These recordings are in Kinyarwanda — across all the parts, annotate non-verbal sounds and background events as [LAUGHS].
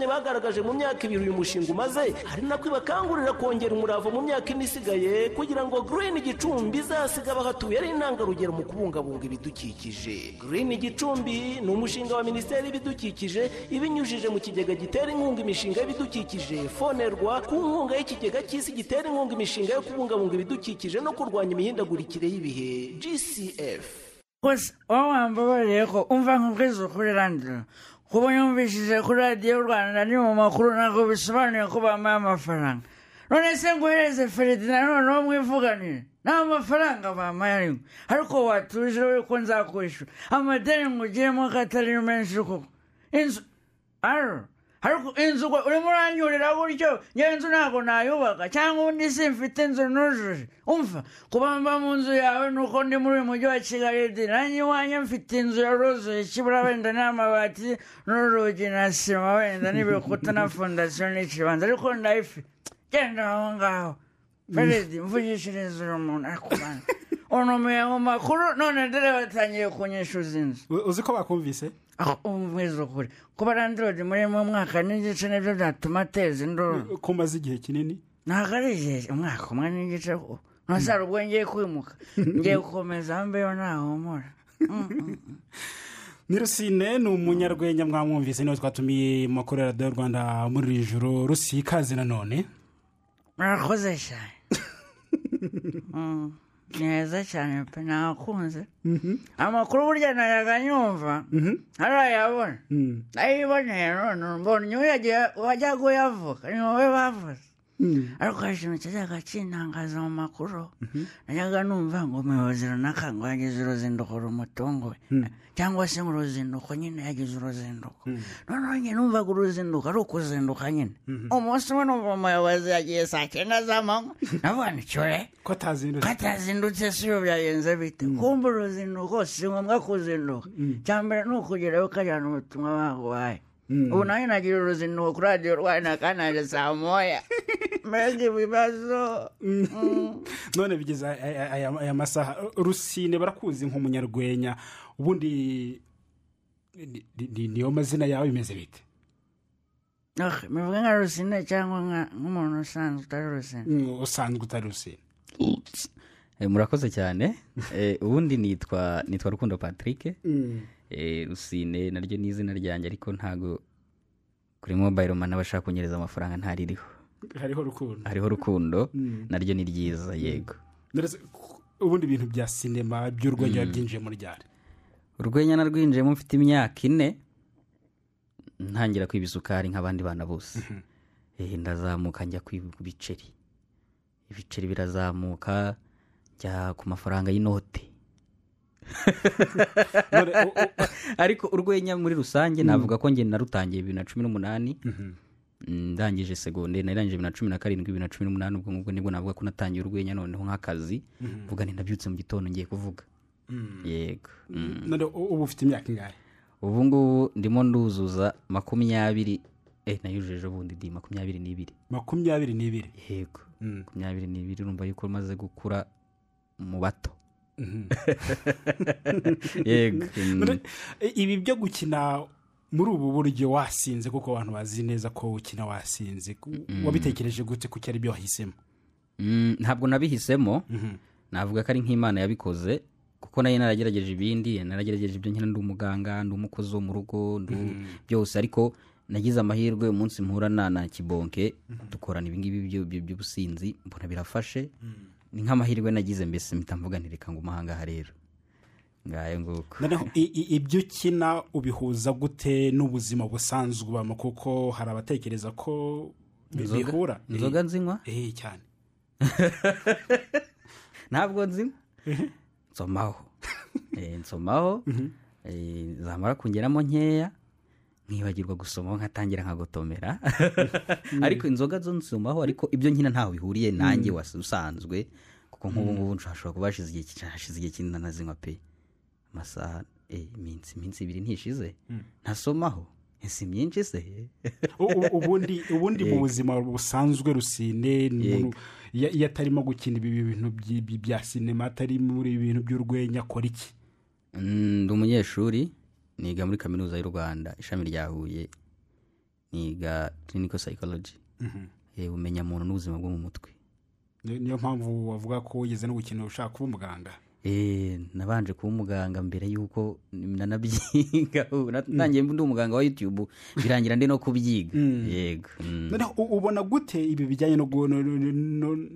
butandukanye bagaragaje mu myaka ibiri uyu mushinga umaze ari nako ibakangurira kongera umurava mu myaka ine isigaye kugira ngo green gicumbi izasiga abahatuye ari intangarugero mu kubungabunga ibidukikije. Green gicumbi ni umushinga wa minisiteri y'ibidukikije ibinyujije mu kigega gitera inkunga imishinga y'ibidukikije fonerwa ku nkunga y'ikigega cy'isi gitera inkunga imishinga yo kubungabunga ibidukikije no kurwanya imihindagurikire y'ibihe. Gcf gusa wowe wambabariye ko umva nkubwiza ukuri randira kuba yumvishije kuri radiyo rwanda ni mu makuru ntabwo bisobanuye ko bamuha amafaranga none se nguhereze feridina noneho mwivuganire nta mafaranga bampaye ariko ariko watuje ko nzakwishyura amadeni ngugiyemo ko atari menshi koko inzu aro ariko inzu urimo uranyurira gutyo ngewe inzu ntabwo nayubaka cyangwa ubundi si mfite inzu nujuje umva kuba mba mu nzu yawe ni uko ndi muri uyu mujyi wa kigali nanjye iwanjye mfite inzu yaruzuye ikibura wenda n'amabati n'urugi na sima wenda n'ibikuta na fondasiyo n'ikibanza ariko ndayifite genda aho ngaho feredi mvugishiriza uyu muntu ariko unumiye mu makuru none dore batangiye kunyishyuza inzu uzi ko bakumvise? Aho umubwiza ukuri kuba randirodi muri mu mwaka n'igice ni byo byatuma ateza induru ko umaze igihe kinini? Ntabwo ari igihe umwaka umwe n'igice ntasara ubwo ngiye kwimuka. Ngiye gukomeza mbeho ntahumura [LAUGHS] ni rusine ni umunyarwenya mwamwumvise ni we twatumiye mu makuru ya radiyo rwanda muri iri joro rusi ikaze nanone murakoze cyane [LAUGHS] Ni heza cyane pe nakunze amakuru burya nayaga nyumva. Ntarayabona Mm. nayiboneye none mbonye uyagiye wajyaga uyavuga ni wowe bavuze. Ariko hari ikintu kintangaza mu makuru najyaga numva ngo umuyobozi runaka ngo yagize uruzinduko rumutunguye cyangwa se ngo uruzinduko nyine yagize uruzinduko noneho njye numvaga uruzinduko ari ukuzinduka nyine umunsi umwe numva umuyobozi yagiye saa cyenda z'amanywa navuga ni cyore ko atazindutse si yo byagenze bite kumva uruzinduko si ngombwa kuzinduka cya mbere ni ukugerayo ukajyana ubutumwa baguhaye ubu nawe nagira uruzinduko kuri radiyo rwanda kandi saa moya mbega ibibazo Mm. [LAUGHS] none bigeze aya- masaha. Rusine barakuzi nk'umunyarwenya ubundi ni- ni- niyo mazina yawe bimeze bite? Bivuga nka rusine cyangwa nk'umuntu usanzwe utari rusine. Mm, usanzwe utari rusine. Eh, murakoze cyane. [LAUGHS] Eh, ubundi nitwa nitwa rukundo patrick. Eh, rusine naryo ni izina ryanjye ariko ntago kuri mobile man abashaka kunyereza amafaranga ntaririho hariho rukundo. Hariho rukundo. Naryo ni ryiza yego. None se, ubundi ibintu bya sinema by'urwenya byinjiye muri ryari? Urwenya narwinjiyemo mfite imyaka ine ntangira kwiba isukari nk'abandi bana bose. Eh, ndazamuka njya kwiba ku biceri. Ibiceri birazamuka njya ku mafaranga y'inote. [LAUGHS] Ariko urwenya muri rusange navuga ko njye narutangiye bibiri na cumi n'umunani. Mm, ndangije segonderi narangije bibiri na cumi na karindwi bibiri na cumi n'umunani ubwo ngubwo ni bwo navuga ko natangiye urwenya noneho nk'akazi mvuga nti ndabyutse mu gitondo ngiye kuvuga. Yego. Mm. none u- ubu ufite imyaka ingahe? Ubu ngubu ndimo nduzuza makumyabiri eh nayujuje ubundi di makumyabiri n'ibiri. Makumyabiri n'ibiri? Yego. Mm. makumyabiri n'ibiri urumva yuko umaze gukura mu bato. [LAUGHS] Yego. Mm. None, i- ibi byo gukina muri ubu buryo wasinze kuko abantu bazi neza ko ukina wasinze. Wabitekereje gute kuko ari byo wahisemo? Mm, ntabwo nabihisemo. Navuga ko ari nk'imana yabikoze kuko na yo naragerageje ibindi naragerageje ibyo nkina ndi umuganga ndi umukozi wo mu rugo ndi byose. Ariko nagize amahirwe umunsi mpura na na kibonke dukorana ibingibi by'ubusinzi mbona birafashe. Ni nk'amahirwe nagize mbese mpita mvuga nti reka ngo umuhangaha rero. Noneho ibyo ukina ubihuza gute n'ubuzima busanzwe ubamo? Kuko hari abatekereza ko bihura. Inzoga nzinywa? Eh, cyane. [LAUGHS] Ntabwo nzinywa. Nsomaho. Eh, nsomaho. [LAUGHS] Eh, zamara kungeramo nkeya nkibagirwa gusomaho nkatangira nkagotomera. [LAUGHS] Ariko inzoga zo nsomaho ariko ibyo nkina ntaho bihuriye nanjye wasi- usanzwe. Kuko nk'ubu ngubu nshobora kuba hashize igihe kinini nazinywa pe. Amasaha eh, iminsi iminsi ibiri ntishize. Ntasomaho ese myinshi se? Ubundi ubundi mu buzima busanzwe rusine iyo atarimo gukina ibi bintu by- by- bya sinema atari muri ibi bintu by'urwenya akora iki? Mm, ndi umunyeshuri niga muri kaminuza y'u rwanda ishami rya huye. Niga clinical psychology. Eh, umenya muntu n'ubuzima bwo mu mutwe. Ni- niyo mpamvu wavuga ko wigeze no gukina ushaka kuba umuganga nabanje kuba umuganga mbere y'uko nanabyiga [LAUGHS] natangiye ndi umuganga wa youtube birangira ndi no kubyiga. Yego. Mm. noneho u- ubona gute ibi bijyanye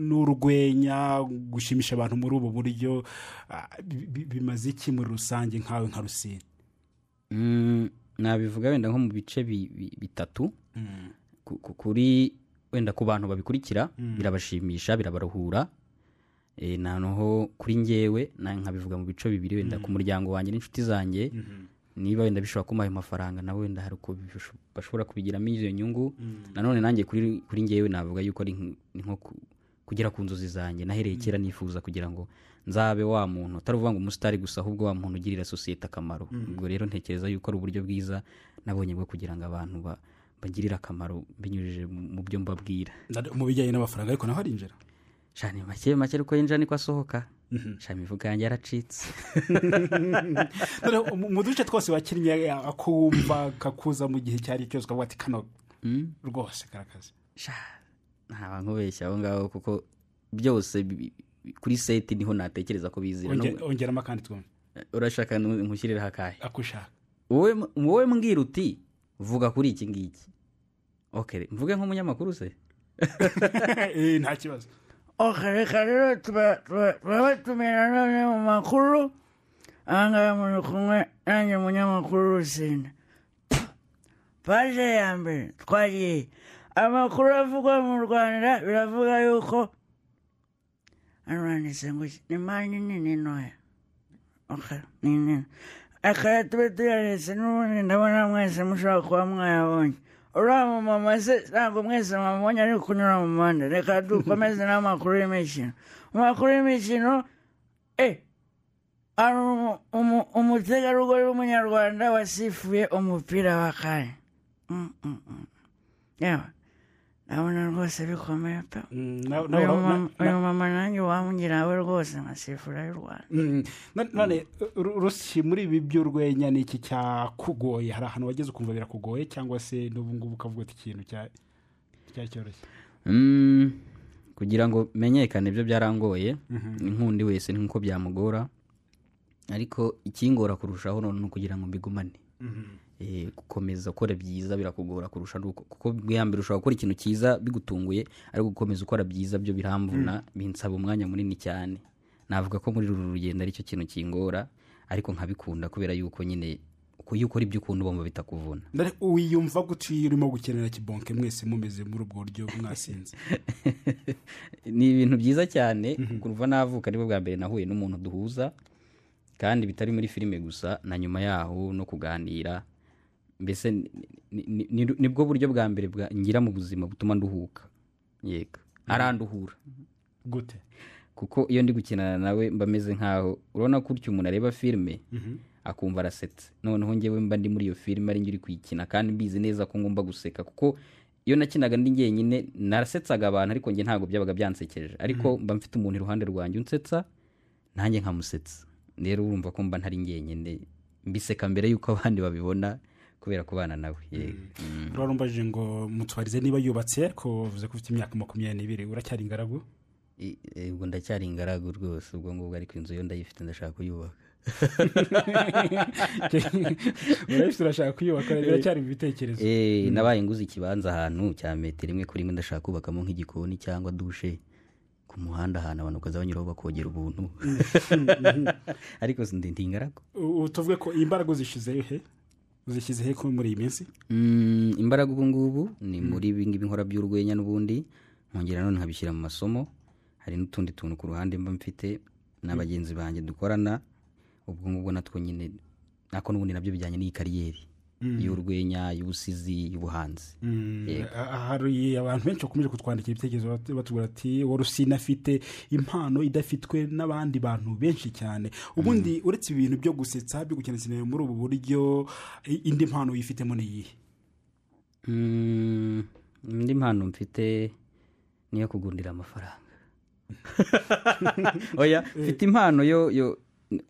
n'urwenya gushimisha abantu muri ubu buryo bi- bi- bimaze iki muri rusange nkawe nka rusine? Mm, nabivuga wenda nko mu bice bi- bi- bitatu. Ku- ku- kuri wenda ku bantu babikurikira birabashimisha birabaruhura. Eh, noneho kuri ngewe na- nkabivuga mu bice bibiri wenda ku muryango wanjye n'inshuti zanjye niba wenda bishobora kumuha ayo mafaranga nawe wenda hari uko bashobora kubigiramo izo nyungu. Nanone nanjye kuri ngewe navuga yuko ari nko ku- kugera ku nzozi zanjye. Nahereye kera nifuza kugira ngo nzabe wa muntu. Atari uvuga ngo umusitari gusa ahubwo wa muntu ugirira sosiyete akamaro. Ubwo rero ntekereza yuko ari uburyo bwiza nabonye bwo kugira ngo abantu ba- bagirire akamaro binyujije mu byo mbabwira. Mu bijyanye n'amafaranga ariko naho harinjira shani make make ariko yinjira niko asohoka. Shani imifuka yanjye yaracitse. [LAUGHS] Mu- duce twose wakinnye akumva kakuza mu gihe icyo ari cyo cyose ukavuga ati kano Mm. rwose karakazi ntaba nkubeshya aho ngaho kuko byose kuri seti ni ho natekereza ko bizira. Ongeramo akandi twumve. urashaka nkushyirireho akahe akushaka. Wowe wowe mbwira uti vuga kuri iki ngiki. Ok mvuge nk'umunyamakuru se. [LAUGHS] Eh, nta kibazo. Ok reka rero tuba- tuba- turabatumira none mu makuru ahangaha muri kumwe nanjye umunyamakuru rusine paje ya mbere twagiye amakuru avugwa mu rwanda biravuga yuko hano handitse ngo iki? ni mani nini ntoya ok ni n'ubundi ndabona mwese mushobora se ntabwo mwese mwamubonye ari kunyura mu muhanda reka dukomeze [LAUGHS] n'amakuru y'imikino mu makuru y'imikino eh hari umu- umu- umutegarugori w'umunyarwanda wasifuye umupira wa kane Mm, mm, mm. ndabona rwose bikomeye pe Mm, uyu na- mama- nanjye wamugira we rwose nkasifura y'u rwanda Mm, no- none Ru- rusi muri ibi by'urwenya ni iki cyakugoye hari ahantu wageze ukumva birakugoye cyangwa se n'ubu ngubu ukavuga ati ikintu cyoroshye? Mm, kugira ngo menyekane ibyo byarangoye inkundi wese ni nk'uko byamugora ariko ikingora kurushaho ni ukugira ngo mbigumane. Eh, gukomeza ukora byiza birakugora kurusha nuko kuko bwa mbere ushobora gukora ikintu cyiza bigutunguye ariko gukomeza ukora byiza byo biramvuna binsaba umwanya munini cyane. Navuga ko muri uru rugendo ari cyo kintu kingora ariko nkabikunda kubera yuko nyine iyo ukora ibyo ukunda ubumva bitakuvuna wiyumva gutyo iyo urimo gukenera kibonke mwese mumeze muri ubwo buryo mwasinze? [LAUGHS] Ni ibintu byiza cyane kuva navuka ni bwo bwa mbere nahuye n'umuntu duhuza kandi bitari muri filime gusa na nyuma yaho no kuganira mbese ni- ni- ni- ni- ni bwo buryo bwa mbere ngira mu buzima butuma nduhuka. Yego. Aranduhura. Gute? Kuko iyo ndi gukinana nawe mba meze nkaho urabona ko utyo umuntu areba filime akumva arasetse noneho ngewe mba ndi muri iyo filime ari njye uri kuyikina kandi mbizi neza ko ngomba guseka. Kuko iyo nakinaga ndi njyenyine narasetsaga abantu ariko njye ntabwo byabaga byansekeje. Ariko mba mfite umuntu iruhande rwanjye unsetsa nanjye nkamusetsa. Rero urumva ko mba ntari njyenyine mbiseka mbere y'uko abandi babibona kubera kubana nawe. Yego Mm. rero mbajije ngo mutwarize niba yubatse ariko uvuze ko ufite imyaka makumyabiri n'ibiri uracyari ingaragu? I- ubwo ndacyari ingaragu rwose ubwo ngubwo ariko inzu yo ndayifite ndashaka kuyubaka. [LAUGHS] Urabifite urashaka kuyubaka biracyari mu bitekerezo. Eh, nabaye nguze ikibanza ahantu cya metero imwe kuri imwe ndashaka kubakamo nk'igikoni cyangwa dushe. Ku muhanda ahantu abantu bakaza banyuraho bakogera ubuntu. [LAUGHS] Ariko si ingaragu. Tuvuge ko imbaraga uzishyize he? Uzishyize he muri iyi minsi? Mm, imbaraga ubu ngubu ni muri ibi ngibi nkora by'urwenya n'ubundi nkongera none nkabishyira mu masomo hari n'utundi tuntu ku ruhande mba mfite na bagenzi banjye dukorana ubwo ngubwo natwo nyine nako n'ubundi na byo bijyanye n'iyi kariyeri. Y'urwenya y'ubusizi y'ubuhanzi. Ah, hari abantu benshi bakomeje kutwandikira ibitekerezo bat- batubwira ati wa rusine afite impano idafitwe n'abandi bantu benshi cyane. Ubundi uretse ibintu byo gusetsa byo gukina sinema muri ubu buryo indi mpano yifitemo ni iyihe? Mm, indi mpano mfite niyo kugundira amafaranga. [LAUGHS] Oya mfite impano yo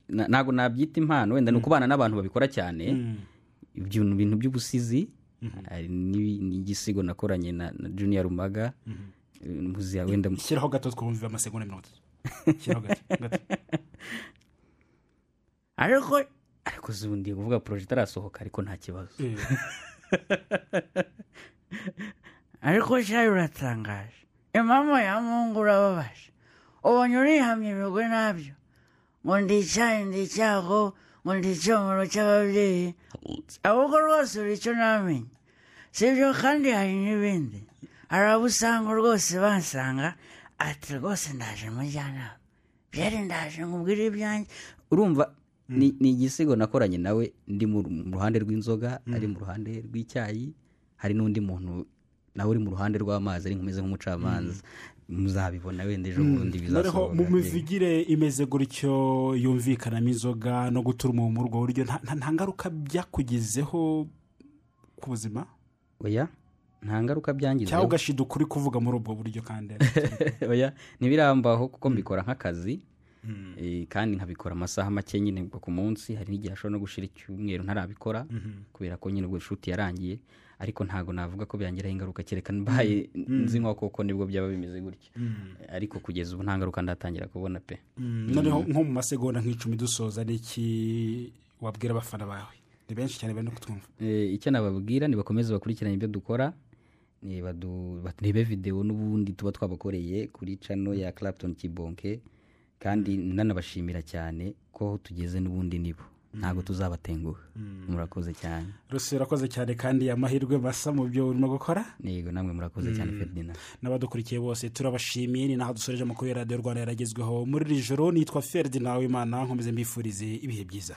ntabwo nabyita impano wenda ni ukubana n'abantu babikora cyane. Ibyo bintu by'ubusizi n'ibi- n'igisigo nakoranye na junior rumaga muziya wenda shyiraho gato twumve amasegonda mirongo itatu. Shyiraho gato gato. [LAUGHS] Ariko ariko zundi kuvuga poroje itarasohoka ariko nta kibazo. Eh, [LAUGHS] ariko cyari uratangaje. Impamvu ya mungu urababaje. Ubonye urihamye ibigwi na byo. Ngo ndi icyayi ndi icyomoro cy'ababyeyi ahubwo rwose uri icyo namenye si ibyo kandi hari n'ibindi hari abo usanga rwose bansanga ati rwose ndaje mujyanama byari ndaje nkubwire ibyanjye urumva ni ni igisigo nakoranye nawe. Ndi mu mu ruhande rw'inzoga ari mu ruhande rw'icyayi hari n'undi muntu nawe uri mu ruhande rw'amazi ari nkumeze nk'umucamanza. Muzabibona wenda ejo bundi noneho mu bizasohoka mivugire imeze gutyo yumvikanamo inzoga no guturuma muri ubwo buryo nta ngaruka byakugizeho ku buzima? Oya nta ngaruka byangizeho. Cyangwa ugashida ukuri kuvuga muri ubwo buryo kandi. [LAUGHS] Oya ntibirambaho kuko mbikora nk'akazi. Eh, kandi nkabikora amasaha make nyine ku munsi hari n'igihe ashobora no gushira icyumweru ntarabikora. Kubera ko nyine ubwo shuti yarangiye. Ariko ntabwo navuga ko byangiraho ingaruka kereka mbaye nzi nko koko ni bwo byaba bimeze gutya. Ariko kugeza ubu nta ngaruka ndatangira kubona pe. Mm, noneho nko mu masegonda nk'icumi dusoza n'iki wabwira abafana bawe? Ni benshi cyane bari no kutwumva Eh, icyo nababwira nibakomeze bakurikirane ibyo dukora ni badu- barebe videwo n'ubundi tuba twabakoreye kuri cano ya clapton kibonke kandi nanabashimira cyane ko aho tugeze n'ubundi nibo. Ntabwo tuzabatenguha murakoze cyane. Rusi urakoze cyane kandi amahirwe masa mu byo urimo gukora. Yego namwe murakoze cyane ferdinand. N'abadukurikiye bose turabashimiye ni naho dusoreje amakuru ya radiyo rwanda yaragezweho. Muri iri joro nitwa ferdinand wimana nkomeze mbifurize ibihe byiza.